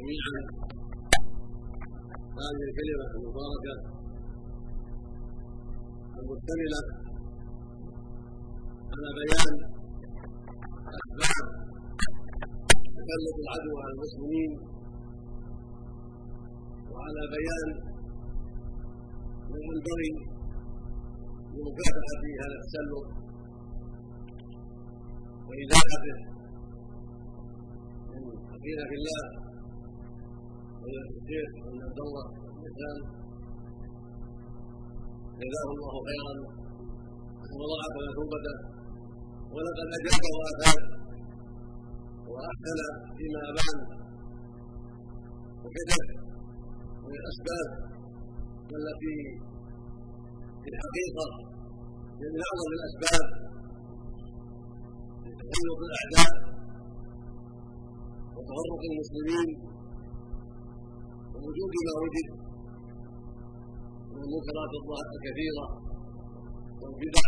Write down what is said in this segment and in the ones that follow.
جميعا هذه الكلمة المباركة المشتملة على بيان. أسباب تسلط العدو على المسلمين وعلى بيان ما ينبغي لمكافحة هذا التسلط وإزالته من في الله الشيخ محمد عبد الله الإسلام جزاه الله خيرا وضاعف مثوبته ولقد أجاب وأفاد وأحسن فيما أبان وكتب من الأسباب. التي في الحقيقة من أعظم الأسباب لتسلط الأعداء وتفرق المسلمين ووجود ما وجد من المنكرات الكثيرة والبدع.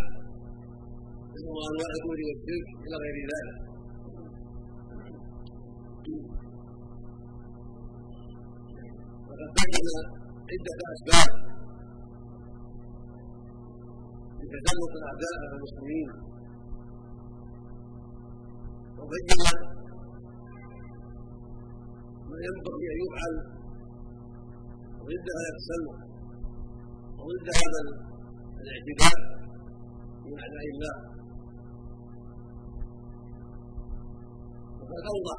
وأنواع الكفر والشرك إلى غير ذلك. وقد بين عدة أسباب. لتسلط الأعداء على المسلمين. وبين ما ينبغي أن يفعل ضد هذا التسلط وضد هذا الاعتداء من أعداء الله. وقد أوضح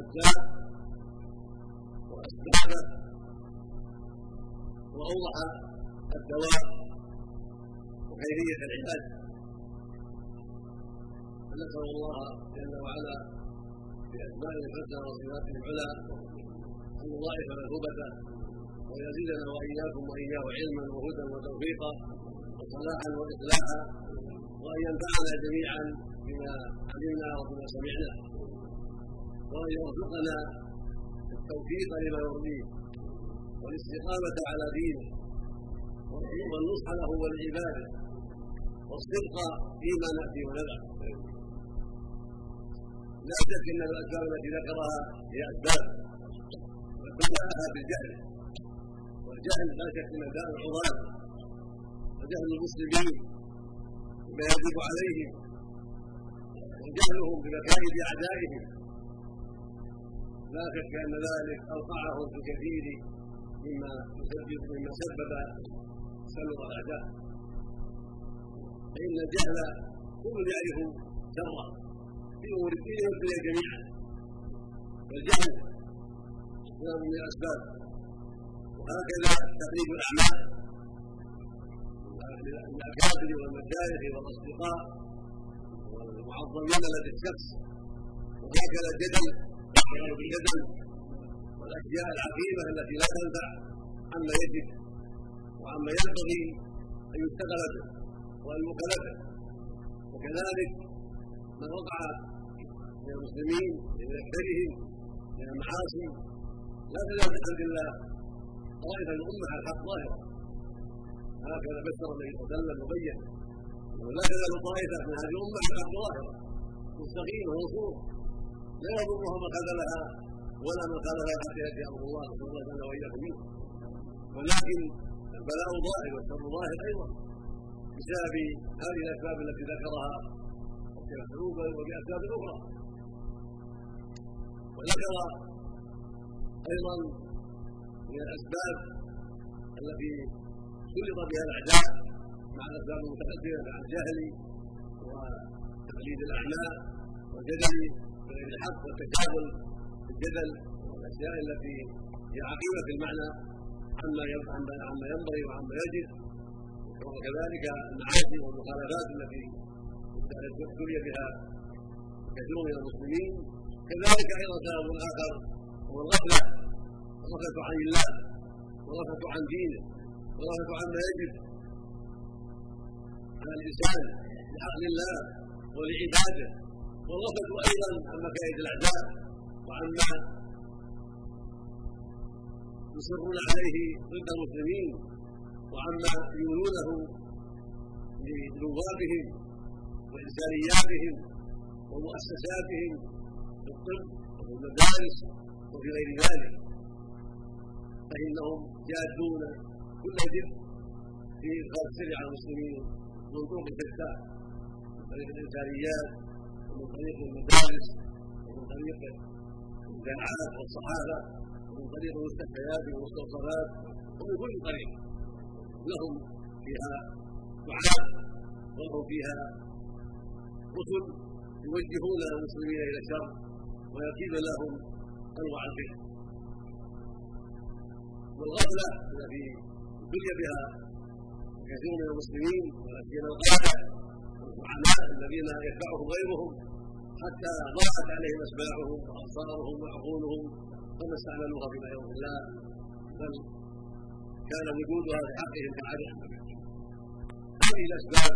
الداء وأسبابه وأوضح الدواء وكيفية العلاج. فنسأل الله جل وعلا بأسمائه الحسنى وصفاته العلى أن يضاعف مثوبته ويزيدنا وإياكم وإياه علما وهدى وتوفيقا وصلاحا وإصلاحا وأن ينفعنا جميعا بما علمنا وبما سمعنا وأن يوفقنا التوفيق لما يرضيه والاستقامة على دينه والنصح له ولعباده والصدق فيما نأتي ونذر لا شك إن الاسباب التي ذكرها هي أسباب بداها بالجهل. والجهل لا شك ان داء العظام وجهل المسلمين بما يجب عليهم. وجهلهم بمكائد أعدائهم. لا شك أن ذلك اوقعهم في الكثير مما يسبب مما سبب تسلط الأعداء. فإن الجهل كل يعرف شره في أمور الدين والدنيا جميعا. والجهل سبب من الأسباب. وهكذا تقليد الأعمال الأكابر والمشايخ والأصدقاء والمعظمين لدى الشخص وهكذا الجدل بالجدل والأشياء العظيمة التي لا تنفع عما يجب وعما ينبغي أن يشتغل به وأن يوكل به. وكذلك ما وقع من المسلمين من أكثرهم من المعاصي لا تزال بحمد الله. طائفة من الامه على الحق ظاهرة. هكذا بشر النبي صلى الله عليه وسلم وبين لا تزال طائفة من هذه الأمة على الحق ظاهرة. مستقيمه منصوره لا يضرها من خذلها ولا من خالفها حتى يأتي أمر الله نسال الله جل وإياكم منه. ولكن البلاء ظاهر والشر ظاهر أيضا. بسبب هذه الأسباب التي ذكرها كالحروب وبأسباب أخرى. وذكر أيضا من الأسباب التي سلط بها الأعداء مع الأسباب المتقدمة مع الجهل وتقليد الأعمال والجدل بغير الحق والتجاهل في الجدل والأشياء التي هي عقيمة المعنى عما عما ينبغي وعما يجب. وكذلك المعاصي والمخالفات التي ابتلي بها كثير من المسلمين. كذلك أيضا سبب آخر هو الغفله عن الله. والغفله عن دينه. والغفله عما يجب. على الإنسان لحق الله ولعباده. والغفلة أيضا عن مكائد الأعداء وعما يصرون عليه ضد المسلمين وعما يولونه لنوابهم وإنسانياتهم ومؤسساتهم في الطب وفي المدارس وفي غير ذلك فإنهم جادون كل جد في إدخال السر على المسلمين من طرق شتى من طريق الإنسانيات ومن طريق المدارس ومن طريق الجامعات والصحابة ومن طريق المستشفيات والمستوصفات ومن كل طريق. لهم فيها دعاء ولهم فيها رسل يوجهون المسلمين إلى الشر ويقيم لهم انواع الفتن والغفله التي ابتلي بها كثير من المسلمين سيما القاده والزعماء الذين يتبعهم غيرهم حتى ضاعت عليهم اسماعهم وأبصارهم وعقولهم فما استعملوها بما يرضي الله. بل كان وجودها لحقهم كعدم هذه الأسباب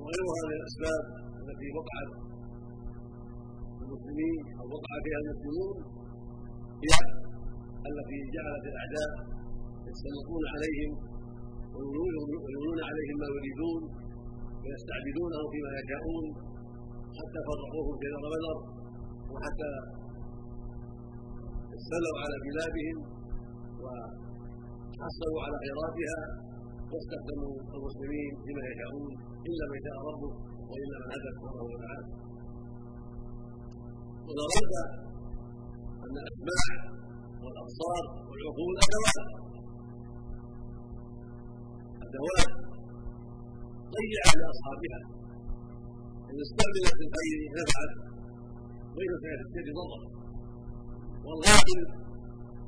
وغيرها من الأسباب التي وقعت المسلمين أو وقع فيها المسلمون هي التي جعلت الأعداء يستلقون عليهم ويولون عليهم ما يريدون ويستعبدونهم فيما يشاءون حتى فرقوهم في نار بدر وحتى استلوا على بلادهم وحصلوا على خيراتها واستخدموا المسلمين فيما يشاءون إلا من شاء ربه وإلا من هدى سبحانه وتعالى ونرد أن الاسماع والأبصار والعقول أدوات. أدوات ضيعت لأصحابها. إن استعملت الخير نفعت وإن كانت الشر ضرت والغافل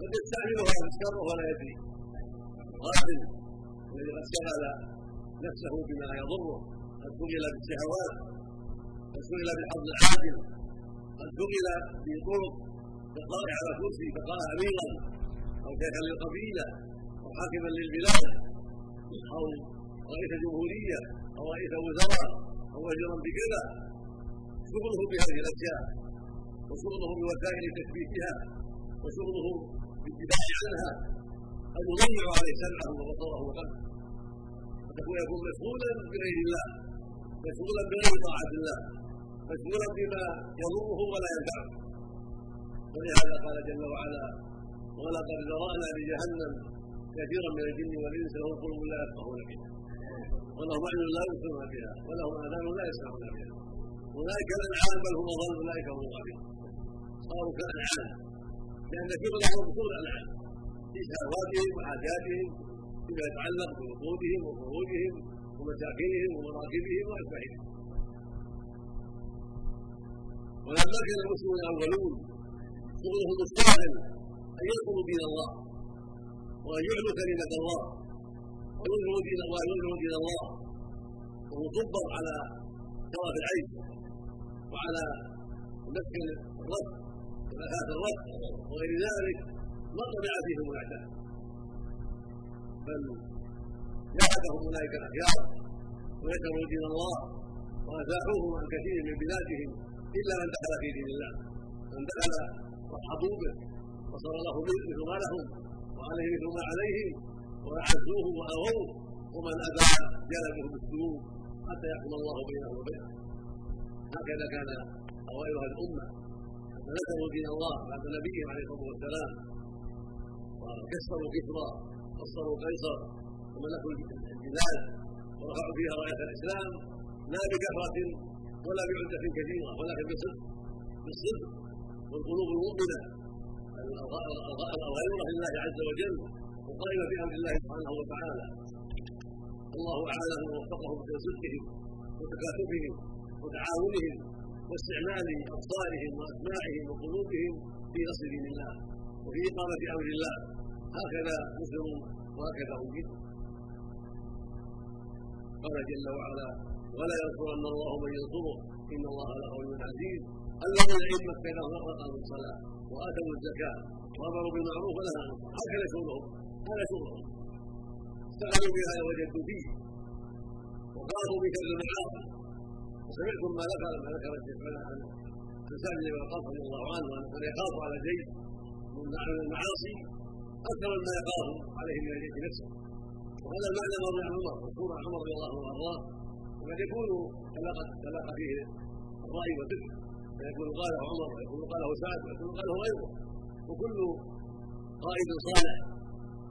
قد يستعملها الشر ولا يدري. الغافل الذي قد شغل نفسه بما يضره قد شغل بالشهوات قد شغل بالحظ العاجل قد شغل بطرق بقاء على كرسي بقاء أميرا أو شيخا للقبيلة أو حاكما للبلاد أو رئيس جمهورية أو رئيس وزراء أو وزيرا بكذا. شغله بهذه الأشياء وشغله بوسائل تثبيتها وشغله بالدفاع عنها. قد يضيع عليه سمعه وبصره وقلبه. فهو يكون مشغولا بغير الله مشغولا بغير طاعة الله. مشغولا بما يضره ولا ينفعه. ولهذا قال جل وعلا ولقد ذرأنا لجهنم كثيرا من الجن والإنس لهم قلوب لا يفقهون بها ولهم اعين لا يبصرون بها ولهم اذان لا يسمعون بها. اولئك الانعام بل هم اضل اولئك هم الغافلون صاروا كالانعام لأن شغلهم شغل الانعام في شهواتهم وحاجاتهم فيما يتعلق بوقودهم وخروجهم ومساكنهم ومراكبهم واشباههم ولما كان المسلمون الاولون شغلهم الشاغل أن ينصروا دين الله. وأن يعلوا كلمة الله. وينذروا دين الله وينذروا دين الله. ويصبر على شرف العيش. وعلى مسك الرد ومكافاه الرد وغير ذلك. ما طبع فيهم الأعداء. بل جاهدهم أولئك الاخيار وذكروا دين الله وازاحوهم عن كثير من بلادهم. إلا من دخل في دين الله. من دخل رحبوا به وصار له مثل ما لهم وعليه مثل ما عليهم وأعزوه واغوه ومن ابى جلبه بالسلوك حتى يحكم الله بينه وبينه. هكذا كان اوائل الأمة حتى دين الله بعد نبيهم عليه الصلاة والسلام وكسروا كسرى قصروا قيصر وملكوا البلاد ورفعوا فيها راية الإسلام لا بكثرة ولا بعدة كثيرة ولكن بالصدق بالصدق والقلوب المؤمنة. الغيرة لله عز وجل وقائمة بأمر الله سبحانه وتعالى. الله أعلم ووفقهم في صدقهم وتكاتفهم وتعاونهم واستعمال أبصارهم وأسماعهم وقلوبهم في نصر دين الله وفي إقامة أمر الله. هكذا مسلم وهكذا أمين قال جل وعلا ولا ينصرن الله من ينصره إن الله لقوي عزيز الذين ان مكنهم اقاموا الصلاة وآتوا الزكاة وأمروا بالمعروف ونهوا عن هكذا شغلهم هذا شغلهم اشتغلوا بها وجدوا فيه. وقاموا بشر المعاصي وسمعتم ما ذكر ما ذكر الشيخ عن سعد بن وقاص رضي الله عنه ان يخاف على زيد. من المعاصي. أكثر مما يخاف عليه من الجيش نفسه. وهذا المعنى عن عمر. مشهور عمر رضي الله عنه وقد يكون تلاقى فيه الرأي والفكر. فيكون قاله عمر ويكون قاله سعد ويكون قاله غيره وكل قائد صالح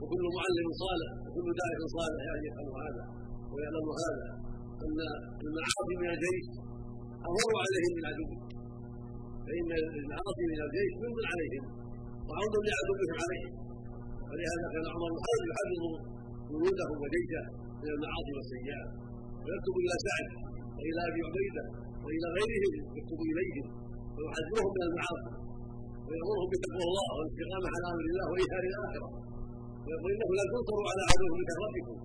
وكل معلم صالح وكل داعي صالح يعني يفهم هذا ويعلم هذا. ان المعاصي من الجيش أهون عليهم من عدو فإن المعاصي من الجيش جند عليهم. وعون لعدوهم عليهم. ولهذا كان عمر يحرض جنوده وجيشه من المعاصي والسيئات. ويكتب إلى سعد وإلى أبي عبيدة وإلى غيرهم يكتب إليهم ويحذرهم من المعاصي ويأمرهم بتقوى الله والاستقامة على أمر الله وايثار الآخرة. ويقول إنه لا تنصروا على عدو بكثرتكم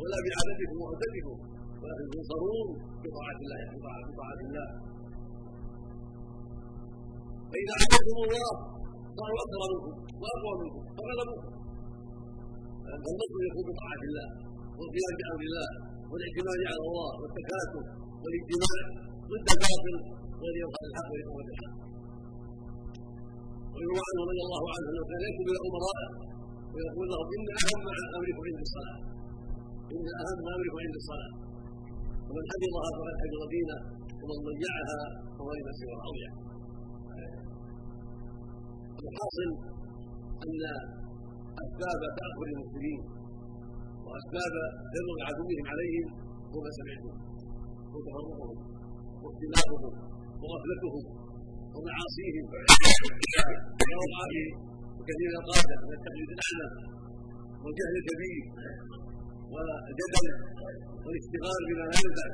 ولا بعددكم وعدتكم ولكن تنصرون بطاعة الله بطاعه الله. فاذا عبدتم الله صاروا أكثر منكم واقوى منكم فغلبوكم. فالنصر يكون بطاعة الله والقيام بأمر الله والاعتماد على الله والتكاتف والاجتماع ضد الباطل والذي يظهر الحق ويقوم الحق ويروى عنه رضي الله عنه أنه كان يكتب إلى امرائه ويقول لهم إن أهم امركم عند الصلاة. إن أهم امركم عند الصلاة. ومن حفظها فقد حفظ دينه ومن ضيعها فهو لما سوى اضيع الحاصل أن أسباب تاخر المسلمين وأسباب تبغ عدوهم عليهم هو ما سمعتم وتفرقهم واختلافهم وغفلتهم ومعاصيهم ووقع في كثير القاده من التقليد الأعلى والجهل الكبير والجدل والاشتغال بما لا ينفع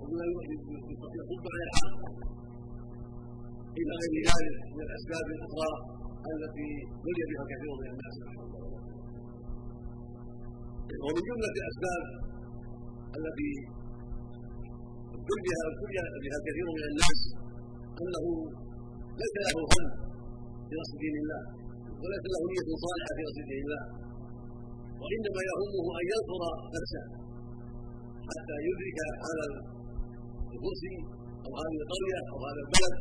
وبما يصب على الحق. إلى غير ذلك من الأسباب الأخرى التي بلي بها كثير من الناس ومن جمله الأسباب التي ابتلي بها ابتلي بها كثير من الناس أنه ليس له هم في نصر دين الله وليس له نية صالحة في نصر دين الله وإنما يهمه أن ينصر نفسه حتى يدرك هذا الكرسي أو هذه القرية أو هذا البلد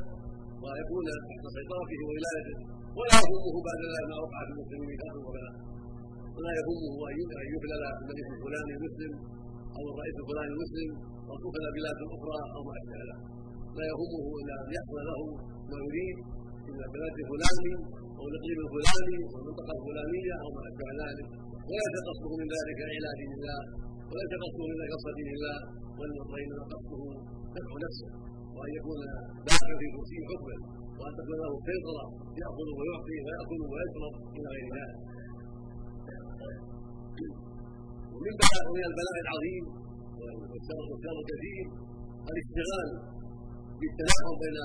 ويكون تحت سيطرته وولايته ولا يهمه بعد ما وقع في المسلمين كافر ولا ولا يهمه أن يفلل الملك الفلاني المسلم أو الرئيس الفلاني المسلم أو تفلى بلاد أخرى أو ما أشبه ذلك. لا يهمه إلا أن يحصل له ما يريد من البلاد الفلاني أو الاقليم الفلاني أو المنطقة الفلانيه أو ما أشبه ذلك. وليس قصده من ذلك إلى دين الله. وليس قصده من ذلك قصد دين الله. وانما قصده نفع نفسه. وأن يكون داخل في كرسي حكما. وأن تكون له سيطره يأخذ ويعطي ويأكل ويشرب إلى غير ذلك. ومن من البلاء العظيم والشر الكثير الاشتغال بالتلاعب بين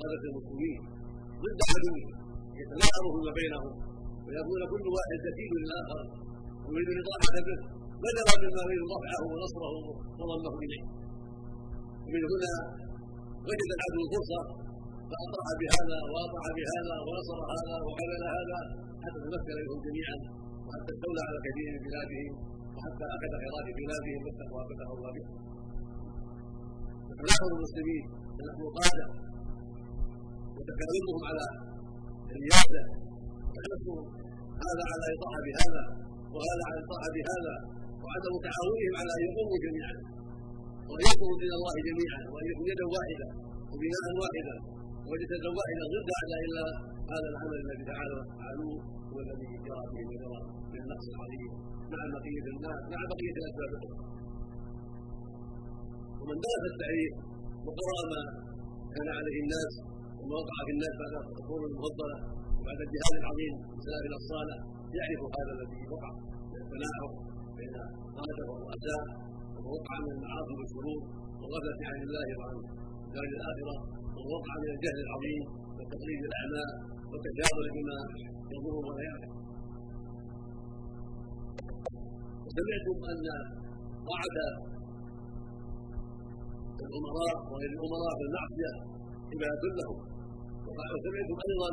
قادة المسلمين ضد عدوه يتلاعب فيما بينهم ويكون كل واحد كفيل للآخر ويريد الاطاعه به بدلا مما يريد رفعه ونصره وضمه اليه ومن هنا وجد العدو الفرصة فأطاع بهذا وأطاع بهذا ونصر هذا وعمل هذا حتى تمكن منهم جميعا. وحتى استولى على كثير من بلادهم وحتى أخذ خيرات بلادهم واتقوا فتح الله بهم نحن المسلمين نحن قاده وتكالبهم على الريادة وحرصوا هذا على إطاعة بهذا وهذا على إطاعة بهذا وعدم تعاونهم على أن يقوموا جميعا. وان ينصروا دين الله جميعا وأن يكون يدا واحدة وبناء واحدا وجسدا واحدا ضد أعداء الله. هذا العمل الذي تعالى فعلوه هو الذي جرى فيه وجرى من النقص العظيم مع بقية الناس مع بقية الأسباب الأخرى. ومن درس التاريخ وقرا ما كان عليه الناس وما وقع في الناس بعد القرون المفضلة وبعد الجهاد العظيم سلافنا الصالح يعرف هذا الذي وقع من التناحر بين قادة والرؤساء وما وقع من المعاصي والشرور والغفله عن الله وعن دار الآخرة وما وقع من الجهل العظيم وتقليد الاعمال والتجاهل بما يضر ولا يعلم. وسمعتم أن طاعه الأمراء وغير الأمراء في المعصية عباده لهم وسمعتم أيضا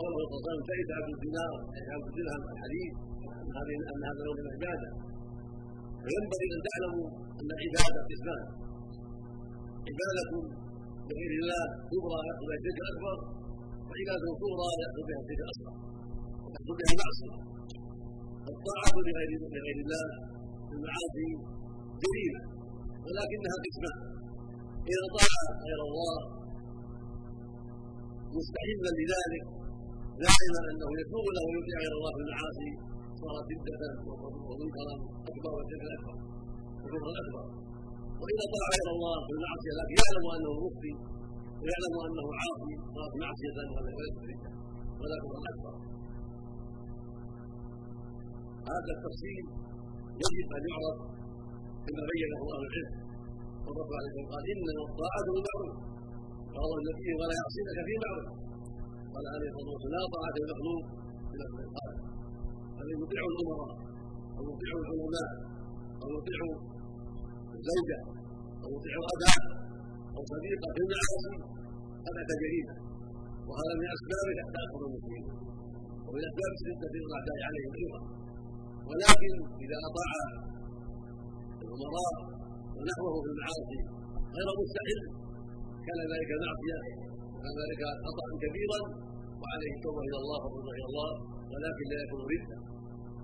قوله صلى الله عليه وسلم شهد عبد الدينار عبد الدرهم الحديث أن هذا نوع من العباده فينبغي أن تعلموا أن العبادة قسمان عبادة لغير الله كبرى يحصل بها الشرك الاكبر وعباده صغرى يحصل بها الشرك الاصغر ويحصل بها المعصيه الطاعه لغير لغير الله في المعاصي جريمه ولكنها قسمان إذا طاع غير الله مستحلا لذلك. دائما أنه يسوغ له ويطيع غير الله في المعاصي صارت ردة ومنكرا أكبر والشرك الاكبر والكفر الاكبر وإذا طاع غير الله في المعصيه لكن يعلم أنه مخطي ويعلم أنه عاصي صارت معصية وليس ردة ولا كفر أكبر. هذا التفصيل يجب أن يعرف كما بينه أهل العلم. والرسول عليه الصلاه قال انما الطاعه بالمعروف قال النبي ولا يعصينك في معروف قال عليه الصلاة والسلام لا طاعه المخلوق في نفس بل يطيع الأمراء أو يطيع العلماء أو يطيع الزوجة أو يطيع الأباء. أو صديقه في المعاصي هذا كجريمة. وهذا من أسباب تاخر المسلمين ومن أسباب الشده الاعداء عليهم أيضا. ولكن إذا أطاع الأمراء ونحوه في المعاصي غير مستحيل كان ذلك معصية وكان ذلك خطأ كبيرا وعليه التوبه إلى الله والرجوع إلى الله ولكن لا يكون رده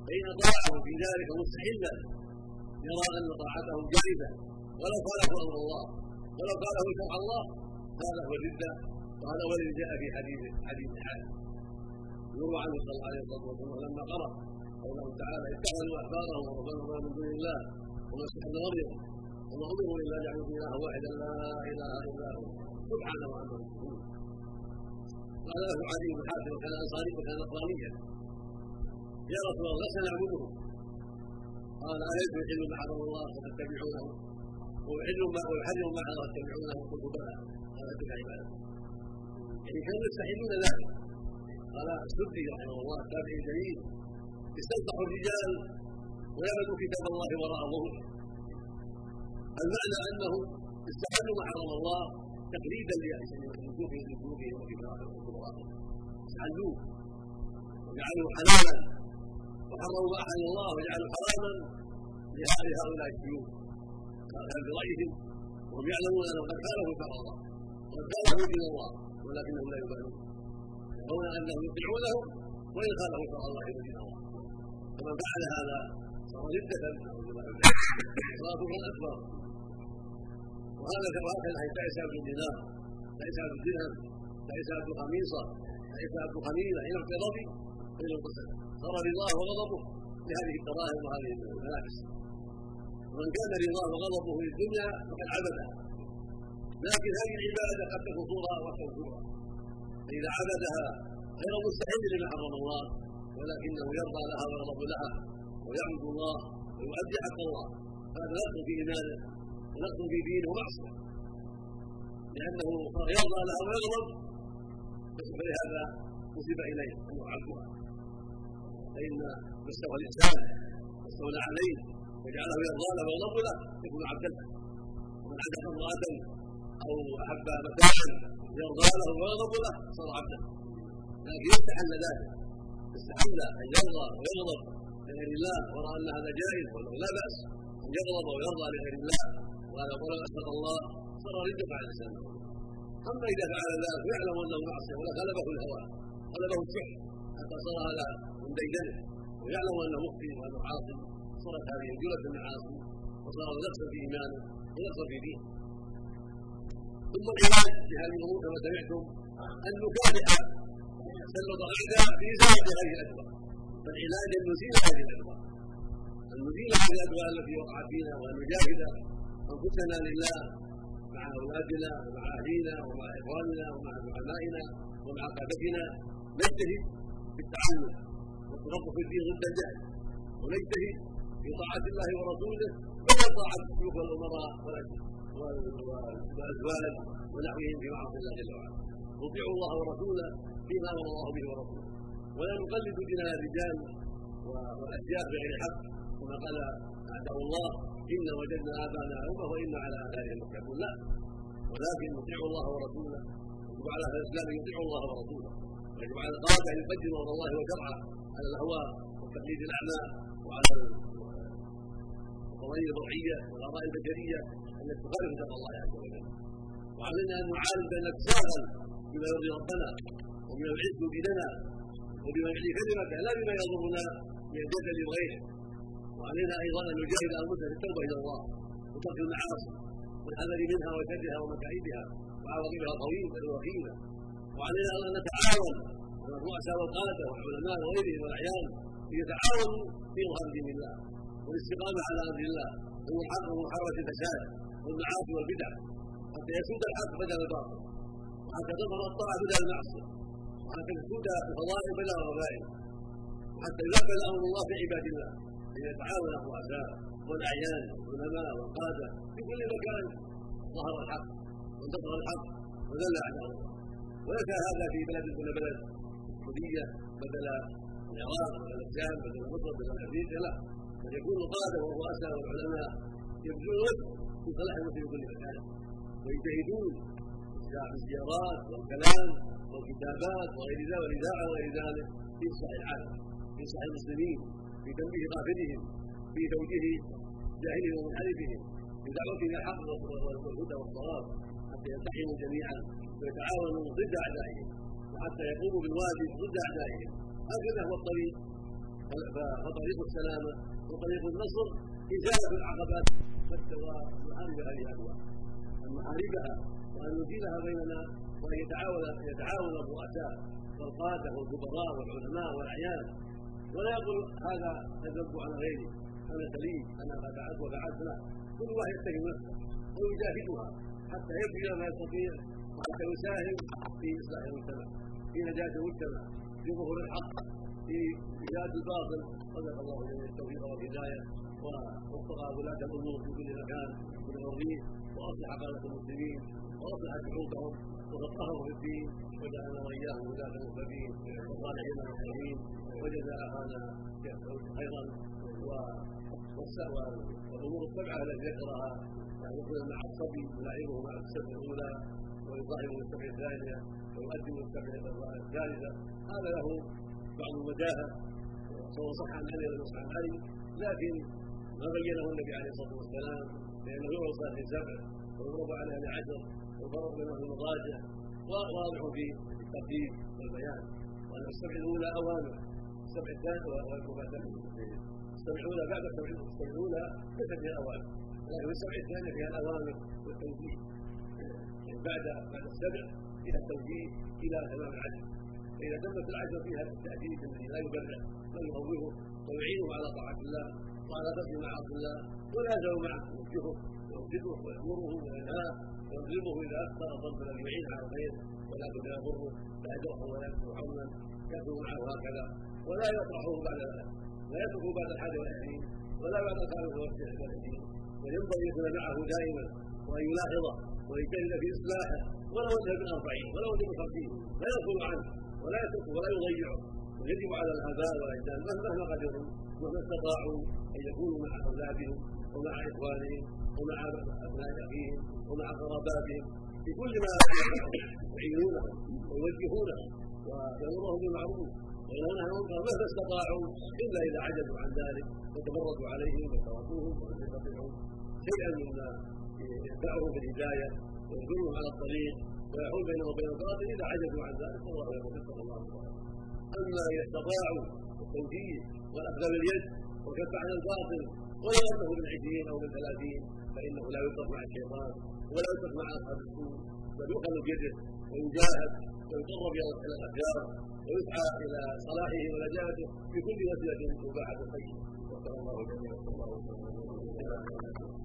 فإن أطاعه في ذلك مستحلا يرى ان طاعته جائزة ولو خالف أمر الله. ولو قاله شرع الله هذا هو الرده وهذا هو جاء في حديث حديث حاله يروى عنه صلى الله عليه وسلم لما قرأ. قوله تعالى اتخذوا أحبارهم ورهبانهم من دون الله ومسيح ابن مريم وما امروا إلا ليعبدوا الها واحدا لا إله إلا هو. سبحانه وعما يشركون قال له علي بن حاتم وكان أنصاري وكان نصرانيا. يا رسول الله لسنا نعبده قال يحل ما حرم الله فتتبعونه ويحل ما ويحرم ما حرم قلت بلى قال تلك عباده يعني كانوا يستحلون ذلك. قال السدي رحمه الله التابعي الجليل استنصح الرجال ويعبدوا كتاب الله وراء ظهوره المعنى أنه استحلوا ما حرم الله تقليدا لوجوه لوجوه وكفاره وقدراته استحلوه وجعلوا حلالا. وحرموا ما أحل الله وجعلوا حراما لهؤلاء الشيوخ كان برايهم وهم يعلمون انهم قد خالفوا شرع الله وقد خالفوا دين الله ولكنهم لا يبالون. يرون انهم يطيعونهم وإن خالفوا شرع الله ودين الله فمن فعل هذا صار ردة صار كفرا اكبر وهذا وهكذا تعيس عبد الدينار تعيس عبد الدرهم تعيس عبد القميصة تعيس عبد القميلة حين اقتضبي بين القسم صار رضاه وغضبه لهذه الدراهم وهذه الملابس. ومن كان رضاه وغضبه للدنيا فقد عبدها لكن هذه العبادة قد تكون صورة وتكون صورة. فاذا عبدها غير مستحيل لما حرم الله ولكنه يرضى لها ويغضب لها ويعبد الله ويؤدي حق الله. هذا نقص في إيمانه ونقص في دينه معصيه لأنه يرضى لها ويغضب فلهذا نسب إليه. انه عبدها. فإن ما استوى الإنسان واستولى عليه وجعله يرضى له ويغضب له يكون عبدا ومن عدم امراه أو أحب متاعا يرضى له ويغضب له صار عبدا لكن يستحل ذلك. استحل أن يرضى ويغضب لغير الله ورأى أن هذا جائز وأنه لا بأس أن يغضب ويرضى لغير الله وهذا قول أسأل الله صار ردة على الإنسان. أما إذا فعل ذلك ويعلم أنه معصية ولا غلبه الهوى غلبه الشح حتى صار هذا من ديدنه ويعلم أنه مخطئ وأنه عاصي. صارت هذه جلة المعاصي وصار نقصا في ايمانه ونقصا في دينه ثم العلاج في هذه الأمور كما سمعتم ان نكافئ سلط الاعداء في زاد هذه الاكبر فالعلاج أن نزيل هذه الاكبر أن نزيل هذه الاكبر التي وقعت فينا وأن نجاهد أنفسنا لله مع أولادنا ومع أهلينا ومع إخواننا ومع زعمائنا ومع قادتنا نجتهد في التعلم والتفقه في الدين ضد الجهل ونجتهد في طاعة الله ورسوله بدل طاعة الشيوخ والامراء والازواج ونحوهم في معاصي الله جل وعلا. نطيع الله ورسوله فيما أمر الله به ورسوله. ولا نقلد ديننا الرجال والأشياء بغير حق كما قال أعداء الله إنا وجدنا ابانا امه وإنا على اثارهم مقتدون لا. ولكن نطيع الله ورسوله يجب على أهل الإسلام أن يطيعوا الله ورسوله. ويجب على القاده أن يقدموا أمر الله وشرعه على الأهواء والتقليد الاعمى وعلى القضايا الوضعيه والاراء البشريه التي تخالف شرع الله عز وجل. وعلينا أن نعالج نتشاغل بما يرضي ربنا وبما يعز ديننا وبما يعلي كلمته لا بما يضرنا من الجدل وغيره وعلينا أيضا أن نجاهد أنفسنا في التوبة إلى الله وترك المعاصي والحذر منها وشرها ومكائدها وعواقبها الطويله الوخيمه وعلينا أن نتعاون الرؤساء والقادة والعلماء وغيرهم والاعيان ليتعاونوا في اظهار دين الله. والاستقامة على أمر الله. ومحاربه الفساد والمعاصي والبدع. حتى يسود الحق بدل الباطل. وحتى تظهر الطاعة بدل المعصية. وحتى تسود الفضائل بدل الرذائل. حتى يقبل أمر الله في عباد الله. ان يتعاون الرؤساء والأعيان والعلماء والقادة في كل مكان. ظهر الحق. وانتصر الحق. وذل اعداء الله. وليس هذا في بلد دون بلد. السعودية بدل العراق بدل الشام بدل مصر بدل أمريكا. لا. يكون القاده والرؤساء والعلماء يبذلون في صلاح في كل مكان. ويجتهدون في الزيارات والكلام والكتابات وغير ذلك والاذاعه وغير ذلك في اصلاح العالم في اصلاح المسلمين في تنبيه غافلهم في توجيه جاهلهم ومنحرفهم في دعوتهم إلى الحق والهدى والصواب حتى يلتحموا جميعا ويتعاونوا ضد أعدائهم وحتى يقوموا بالواجب ضد أعدائهم. هكذا هو الطريق فطريق السلامة. وطريق النصر ازاله العقبات ومحارب هذه الانواع محاربها وأن نزيلها بيننا وأن يتعاون يتعاون الرؤساء والقادة والكبراء والعلماء والأعيان. ولا يقول هذا الذنب على غيري أنا سليم أنا فعلت وفعلت لا كل واحد يتهم نفسه ويجاهدها حتى يبذل ما يستطيع وحتى يساهم في إصلاح المجتمع في نجاة المجتمع في ظهور الحق. في إزالة الباطل. صدق الله جميع التوفيق والهداية. ووفق ولاة الأمور في كل مكان من الريف وأصلح قادة المسلمين. وأصلح شعوبهم. وفقههم في الدين. وجعلنا وإياهم ولاة المهتدين وصالحين المسلمين. وجزا أخانا خيرا. والأمور السبعة التي ذكرها. يكون مع الصبي يلعبه مع السبع الأولى. ويصاحبه السبع الثانية. ويقدم السبع الثالثة. هذا له بعض الوجاهة سواء صح عن علي ولا صح عن علي لكن ما بينه النبي عليه الصلاة والسلام لأنه يوصى في سبع ويضرب عليها لعشر وفرق بينهم المضاجع واضح في التقديم والبيان. وأن السبع الأولى أوامر السبع الثانية السبع الأولى بعد السبع الأولى ليست فيها أوامر. لكن السبع الثانية فيها الأوامر والتوجيه. يعني بعد بعد السبع فيها التوجيه إلى تمام العجل فاذا تمت العجل فيها التاديب الذي لا يبرع بل يخوفه ويعينه على طاعة الله وعلى ترك معاصي الله ولا يزال معه يوجهه ويوجهه ويأمره وينهاه ويظلمه إذا أخطأ ضرب الذي يعين على الخير ولكن لا يضره لا يدعه ولا يكون عونا يكون معه هكذا ولا يطرحه بعد لا يتركه بعد الحادي والعشرين ولا بعد الخامس والعشرين وينبغي يكون معه دائما وأن يلاحظه ويجتهد في إصلاحه ولو وجه بالاربعين ولو وجه بالخمسين لا يدخل عنه. ولا يتركه ولا يضيعه ويجب على الاباء والاجداد مهما قدروا مهما استطاعوا أن يكونوا مع أولادهم ومع إخوانهم ومع أبناء أخيهم ومع قراباتهم في كل ما يعينونهم ويوجهونهم ويأمرهم بالمعروف وينهون عن المنكر مهما استطاعوا إلا إذا عجزوا عن ذلك فتمردوا عليهم وتركوهم ولم يستطيعوا شيئا مما يدفعهم بالهدايه ويجرهم على الطريق ويحول بينهم وبين الباطل اذا عجزوا عن ذلك. يقول نسال الله أما ان استطاعوا التوجيه والاخذ باليد والكف عن الباطل ولو أنه بالعشرين أو بالثلاثين فإنه لا يترك مع الشيطان ولا يترك مع أصحاب السوء. بل يؤخذ بيده ويجاهد ويقرب إلى الاخيار ويسعى إلى صلاحه ونجاته بكل وسيلة مباحه طيبه وصلى الله جميعا صلى الله وسلم.